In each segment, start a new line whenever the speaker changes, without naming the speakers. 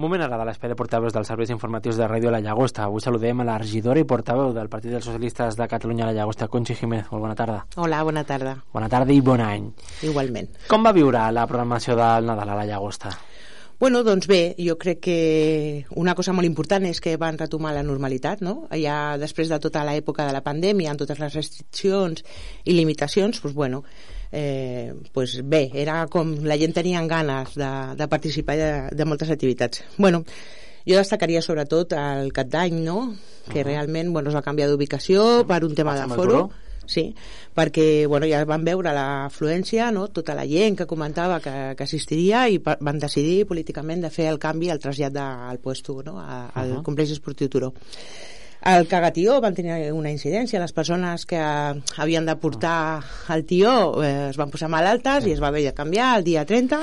Moment ara de l'espai de portaveus dels serveis informatius de Ràdio La Llagosta. Avui saludem a la regidora i portaveu del Partit dels Socialistes de Catalunya La Llagosta, Conxi Jiménez. Molt bona tarda.
Hola, bona tarda.
Bona tarda i bon any.
Igualment.
Com va viure la programació del Nadal a La Llagosta?
Bueno, doncs bé, jo crec que una cosa molt important és que van retomar la normalitat, no? Ja després de tota l'època de la pandèmia, amb totes les restriccions i limitacions, doncs bueno, eh, pues bé, era com la gent tenia ganes de, de participar de, de moltes activitats. Bueno, jo destacaria sobretot el Cap d'Any, no? que uh -huh. realment bueno, es va canviar d'ubicació per un tema de foro sí, perquè bueno, ja van veure l'afluència, no? tota la gent que comentava que, que assistiria i van decidir políticament de fer el canvi, el trasllat del puesto no? A, al uh -huh. complex esportiu Turó. El cagatió van tenir una incidència, les persones que havien de portar el tió eh, es van posar malaltes sí. i es va haver de canviar el dia 30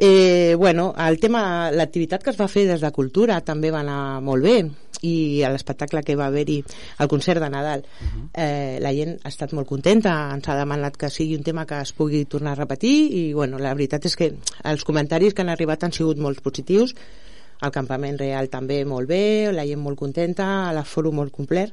Eh, bueno, el tema, l'activitat que es va fer des de Cultura també va anar molt bé i a l'espectacle que va haver-hi al concert de Nadal. Uh -huh. eh, la gent ha estat molt contenta ens ha demanat que sigui un tema que es pugui tornar a repetir i bueno, la veritat és que els comentaris que han arribat han sigut molt positius. El campament real també molt bé, la gent molt contenta, l'aforo molt complet.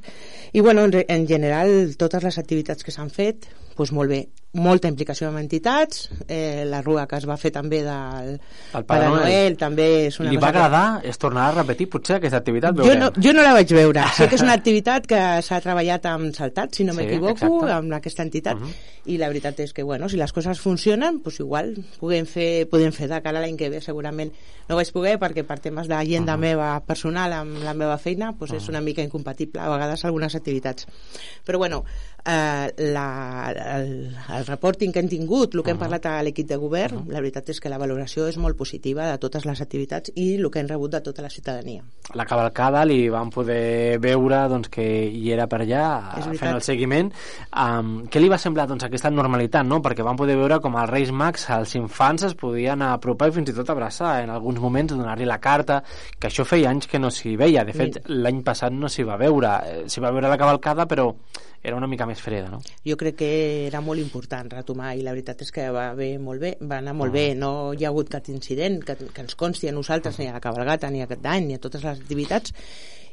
I bueno, en, en general totes les activitats que s'han fet, doncs molt bé. Molta implicació amb entitats. Eh, la rua que es va fer també del
el Pare Noel,
Noel també és una
li va agradar que... és tornar a repetir potser aquesta activitat
jo no, jo no la vaig veure. Sé que és una activitat que s'ha treballat amb Saltat si no
Sí,
m'equivoco amb aquesta entitat.
Uh -huh.
i la veritat és que bueno, si les coses funcionen pues igual podem fer, podem fer de cara a l'any que ve segurament. No vaig poder perquè per temes d'agenda
Uh -huh.
meva personal amb la meva feina pues és una mica incompatible a vegades algunes activitats. Però bueno eh, la, el, el reporting que hem tingut, el que hem
Uh-huh.
parlat a l'equip de govern, la veritat és que la valoració és molt positiva de totes les activitats i el que hem rebut de tota la ciutadania.
la cavalcada li van poder veure doncs, que hi era per allà fent el seguiment um, què li va semblar doncs, aquesta normalitat no? perquè van poder veure com els Reis Mags els infants es podien apropar i fins i tot abraçar en alguns moments donar-li la carta que això feia anys que no s'hi veia de fet l'any passat no s'hi va veure Eh, s'hi va veure la cavalcada però era una mica més freda no?
Jo crec que era molt important retomar i la veritat és que va bé molt bé, va anar molt
Ah.
bé, no hi ha hagut cap incident que, que ens consti a nosaltres, ni a la cabalgata, ni a aquest any, ni a totes les activitats,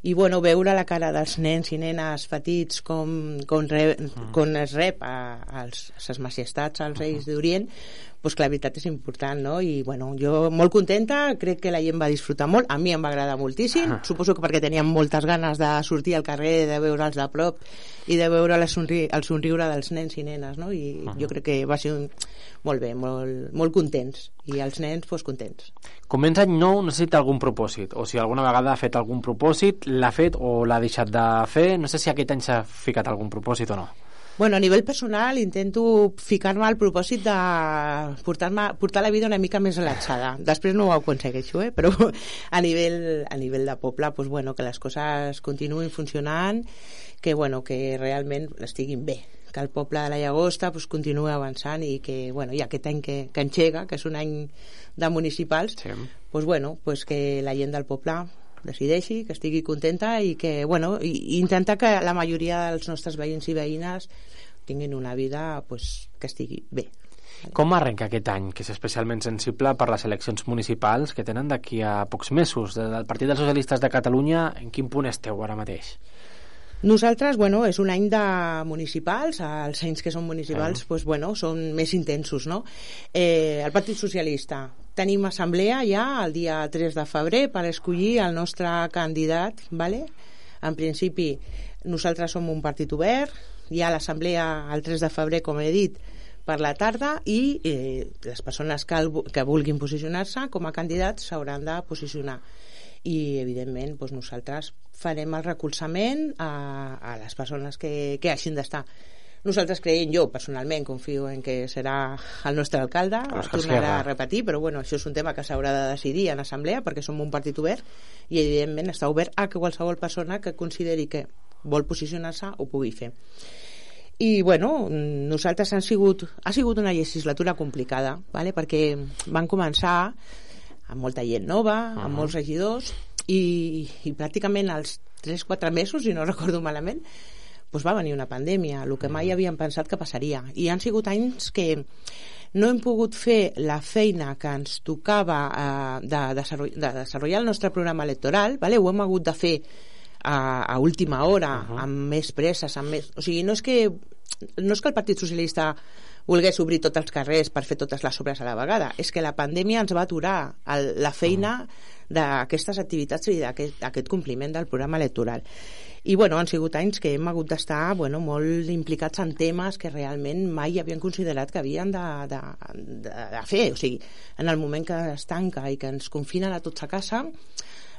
i bueno, veure la cara dels nens i nenes petits com, com, re, com es rep a, als, a les majestats, als reis d'Orient, pues que la veritat és important, no? I bueno, jo molt contenta, crec que la gent va disfrutar molt, a mi em va agradar moltíssim,
Ah.
suposo que perquè teníem moltes ganes de sortir al carrer, de veure'ls de prop i de veure la somri el somriure dels nens i nenes, no? I jo crec que va ser un... molt bé, molt, molt contents i els nens fos contents.
Comença any nou, necessita algun propòsit o si alguna vegada ha fet algun propòsit l'ha fet o l'ha deixat de fer no sé si aquest any s'ha ficat algun propòsit o no
Bueno, a nivell personal intento ficar-me al propòsit de portar, portar la vida una mica més relaxada. Després no ho aconsegueixo, eh? però a nivell, a nivell de poble, pues, bueno, que les coses continuïn funcionant, que, bueno, que realment estiguin bé que el poble de la Llagosta pues, continuï avançant i que, bueno, i aquest any que, que engega, que és un any de municipals,
Sí.
pues, bueno, pues que la gent del poble decideixi, que estigui contenta i que, bueno, i, intentar que la majoria dels nostres veïns i veïnes tinguin una vida pues, que estigui bé.
Com arrenca aquest any, que és especialment sensible per les eleccions municipals que tenen d'aquí a pocs mesos? De- Del Partit dels Socialistes de Catalunya, en quin punt esteu ara mateix?
Nosaltres, bueno, és un any de municipals, els anys que són municipals,
Sí.
pues, bueno, són més intensos, no? Eh, el Partit Socialista, tenim assemblea ja el dia 3 de febrer per escollir el nostre candidat, ¿vale? En principi, nosaltres som un partit obert, hi ha l'assemblea el 3 de febrer, com he dit, per la tarda i eh, les persones que, el, que vulguin posicionar-se com a candidats s'hauran de posicionar i evidentment doncs nosaltres farem el recolzament a, a les persones que, que hagin d'estar nosaltres creiem, jo personalment confio en que serà el nostre alcalde
Òscar
tornarà a repetir, però bueno, això és un tema que s'haurà de decidir en assemblea perquè som un partit obert i evidentment està obert a que qualsevol persona que consideri que vol posicionar-se ho pugui fer. I bueno, nosaltres han sigut, ha sigut una legislatura complicada vale? perquè van començar amb molta gent nova, amb molts regidors i, i pràcticament als 3-4 mesos, si no recordo malament doncs va venir una pandèmia, el que mai havíem pensat que passaria i han sigut anys que no hem pogut fer la feina que ens tocava eh, de, de, de desenvolupar el nostre programa electoral, vale? ho hem hagut de fer a, a última hora, uh -huh. amb més presses, amb més... O sigui, no és que no és que el Partit Socialista volgués obrir tots els carrers per fer totes les obres a la vegada, és que la pandèmia ens va aturar el, la feina d'aquestes activitats i d'aquest compliment del programa electoral. I bueno, han sigut anys que hem hagut d'estar bueno, molt implicats en temes que realment mai havien considerat que havien de, de, de, de fer. O sigui, en el moment que es tanca i que ens confinen a tots a casa,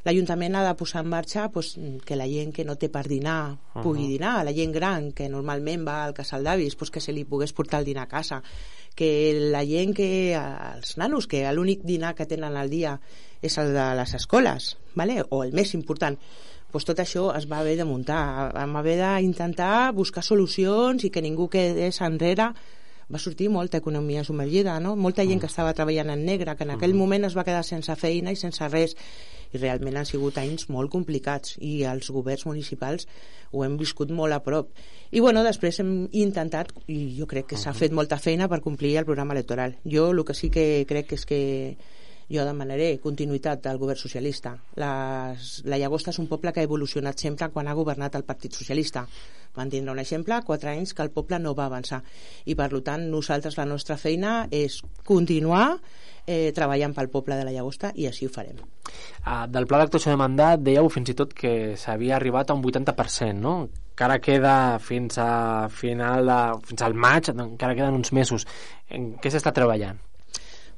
l'Ajuntament ha de posar en marxa pues, que la gent que no té per dinar pugui uh -huh. dinar, la gent gran que normalment va al casal d'avis pues, que se li pogués portar el dinar a casa que la gent que, els nanos que l'únic dinar que tenen al dia és el de les escoles vale? o el més important pues tot això es va haver de muntar vam haver d'intentar buscar solucions i que ningú quedés enrere va sortir molta economia submergida, no? molta gent que mm. estava treballant en negre, que en aquell mm. moment es va quedar sense feina i sense res i realment han sigut anys molt complicats i els governs municipals ho hem viscut molt a prop. I bueno, després hem intentat, i jo crec que s'ha fet molta feina per complir el programa electoral. Jo el que sí que crec és que jo demanaré continuïtat del govern socialista. Les, la Llagosta és un poble que ha evolucionat sempre quan ha governat el Partit Socialista. Van tindre un exemple, quatre anys que el poble no va avançar. I per tant, nosaltres la nostra feina és continuar eh, treballant pel poble de la Llagosta i així ho farem.
Ah, del pla d'actuació de mandat dèieu fins i tot que s'havia arribat a un 80%, no? encara queda fins a final de, fins al maig, encara queden uns mesos. En què s'està treballant?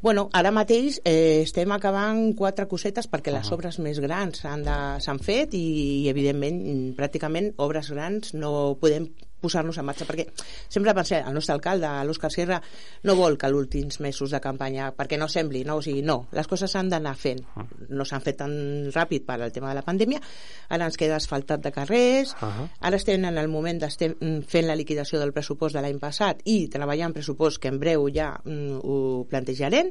Bueno, ara mateix eh, estem acabant quatre cosetes perquè les obres més grans s'han fet i, i evidentment pràcticament obres grans no podem posar-nos en marxa, perquè sempre pensem, el nostre alcalde, l'Òscar Sierra, no vol que l'últims mesos de campanya, perquè no sembli, no? O sigui, no, les coses s'han d'anar fent. No s'han fet tan ràpid per al tema de la pandèmia, ara ens queda asfaltat de carrers, uh -huh. ara estem en el moment d'estem fent la liquidació del pressupost de l'any passat i treballant pressupost que en breu ja mm, ho plantejarem,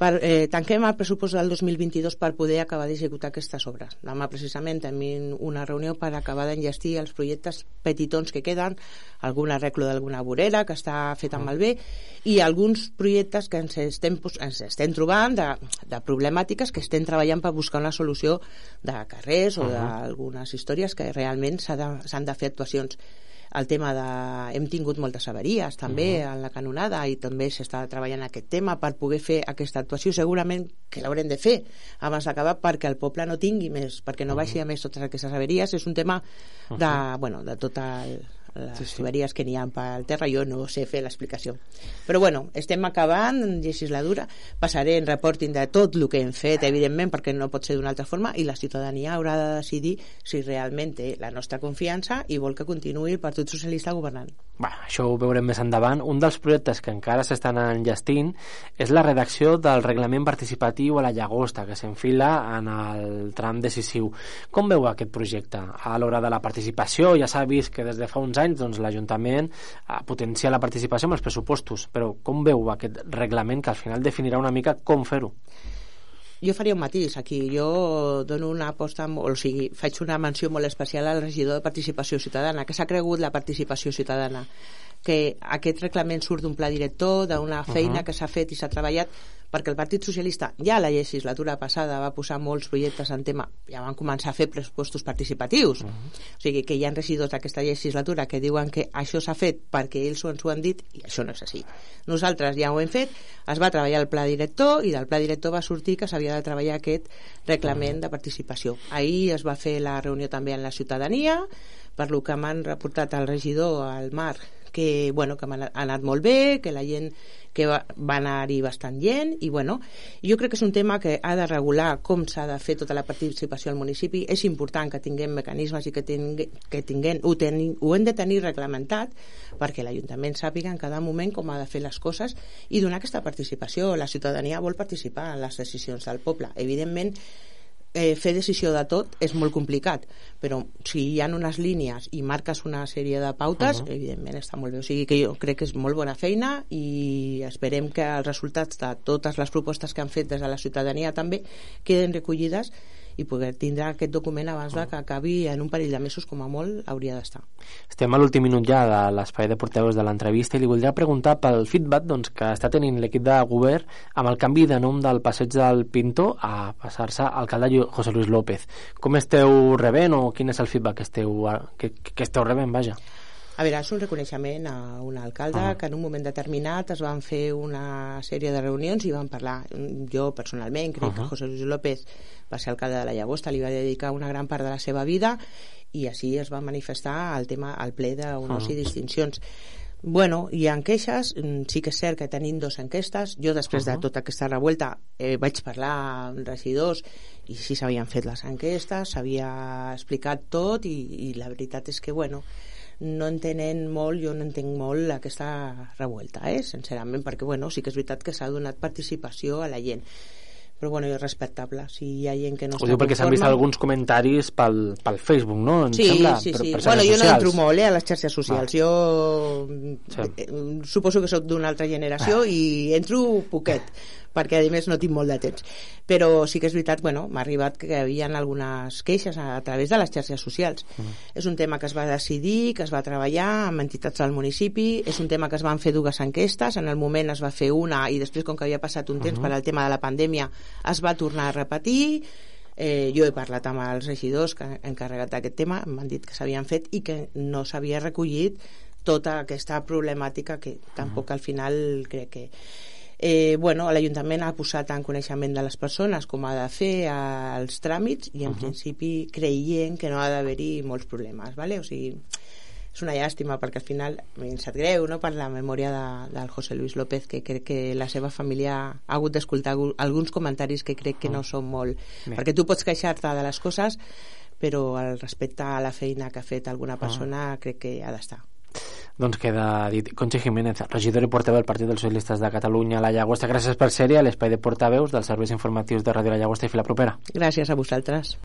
per, eh, tanquem el pressupost del 2022 per poder acabar d'executar aquestes obres. Demà precisament tenim una reunió per acabar d'enllestir els projectes petitons que queden, algun arreglo d'alguna vorera que està fet amb el bé i alguns projectes que ens estem, ens estem trobant de, de problemàtiques que estem treballant per buscar una solució de carrers o -huh. d'algunes històries que realment s'han de, de fer actuacions el tema de... Hem tingut moltes avaries també uh -huh. en la canonada i també s'està treballant aquest tema per poder fer aquesta actuació. Segurament que l'haurem de fer abans d'acabar perquè el poble no tingui més, perquè no uh -huh. baixi a més totes aquestes avaries. És un tema de, uh -huh. bueno, de tot el, les sí, sí. tuberies que n'hi ha pel terra, jo no sé fer l'explicació. Però bueno, estem acabant legislatura, passaré en reporting de tot el que hem fet, evidentment, perquè no pot ser d'una altra forma, i la ciutadania haurà de decidir si realment té la nostra confiança i vol que continuï el Partit Socialista governant.
Va, això ho veurem més endavant. Un dels projectes que encara s'estan enllestint és la redacció del reglament participatiu a la llagosta, que s'enfila en el tram decisiu. Com veu aquest projecte? A l'hora de la participació ja s'ha vist que des de fa uns anys doncs, l'Ajuntament potencia la participació amb els pressupostos, però com veu aquest reglament que al final definirà una mica com fer-ho?
Jo faria un matís aquí. Jo dono una aposta, o sigui, faig una menció molt especial al regidor de Participació Ciutadana, que s'ha cregut la participació ciutadana que aquest reglament surt d'un pla director, d'una feina uh -huh. que s'ha fet i s'ha treballat perquè el Partit Socialista ja la legislatura passada va posar molts projectes en tema, ja van començar a fer pressupostos participatius. Uh -huh. O sigui que hi ha regidors d'aquesta legislatura que diuen que això s'ha fet perquè ells ens ho han dit i això no és així. Nosaltres ja ho hem fet, es va treballar el pla director i del pla director va sortir que s'havia de treballar aquest reglament uh -huh. de participació. Ahir es va fer la reunió també en la ciutadania, per lo que m'han reportat el regidor, al Marc, que, bueno, que ha anat molt bé, que la gent que va, va anar-hi bastant gent i bueno, jo crec que és un tema que ha de regular com s'ha de fer tota la participació al municipi, és important que tinguem mecanismes i que, tingui, que tinguem, ho, ten, ho hem de tenir reglamentat perquè l'Ajuntament sàpiga en cada moment com ha de fer les coses i donar aquesta participació. La ciutadania vol participar en les decisions del poble. Evidentment, eh, fer decisió de tot és molt complicat, però si hi ha unes línies i marques una sèrie de pautes, uh -huh. evidentment està molt bé. O sigui que jo crec que és molt bona feina i esperem que els resultats de totes les propostes que han fet des de la ciutadania també queden recollides i poder tindre aquest document abans de que acabi en un parell de mesos com a molt hauria d'estar.
Estem a l'últim minut ja de l'espai de porteus de l'entrevista i li voldria preguntar pel feedback doncs, que està tenint l'equip de govern amb el canvi de nom del passeig del Pintor a passar-se al alcalde José Luis López. Com esteu rebent o quin és el feedback que esteu, que, que esteu rebent, vaja?
A veure, és un reconeixement a un alcalde ah. que en un moment determinat es van fer una sèrie de reunions i van parlar. Jo, personalment, crec uh -huh. que José Luis López va ser alcalde de la Llagosta, li va dedicar una gran part de la seva vida i així es va manifestar el tema al ple d'honors uh -huh. i distincions. Bueno, hi ha queixes, mm, sí que és cert que tenim dos enquestes, jo després uh -huh. de tota aquesta revuelta eh, vaig parlar amb regidors i sí s'havien fet les enquestes, s'havia explicat tot i, i la veritat és que, bueno, no entenen molt, jo no entenc molt aquesta revuelta, eh, sincerament, perquè bueno, sí que és veritat que s'ha donat participació a la gent però bueno, és respectable si hi ha gent que no
Ho diu perquè s'han vist alguns comentaris pel, pel Facebook, no? Em
sí,
sembla,
sí,
per,
sí.
Per
bueno, jo
socials.
no entro molt eh, a les xarxes socials. Ah. Jo
sí.
eh, suposo que sóc d'una altra generació ah. i entro poquet perquè a més no tinc molt de temps però sí que és veritat, bueno, m'ha arribat que hi havia algunes queixes a, a través de les xarxes socials mm. és un tema que es va decidir, que es va treballar amb entitats del municipi, és un tema que es van fer dues enquestes, en el moment es va fer una i després com que havia passat un temps mm -hmm. per al tema de la pandèmia es va tornar a repetir Eh, jo he parlat amb els regidors que han encarregat d'aquest tema, m'han dit que s'havien fet i que no s'havia recollit tota aquesta problemàtica que tampoc al final crec que eh, bueno, l'Ajuntament ha posat en coneixement de les persones com ha de fer els tràmits i en uh -huh. principi creient que no ha d'haver-hi molts problemes, ¿vale? o sigui, és una llàstima perquè al final em sap greu no? per la memòria de, del José Luis López que crec que la seva família ha hagut d'escoltar alguns comentaris que crec que no són molt... Bé. perquè tu pots queixar-te de les coses però al respecte a la feina que ha fet alguna persona crec que ha d'estar
doncs queda dit. Conchi Jiménez, regidor i portaveu del Partit dels Socialistes de Catalunya a la Llagosta. Gràcies per ser-hi a l'espai de portaveus dels serveis informatius de Ràdio La Llagosta i Fila Propera.
Gràcies a vosaltres.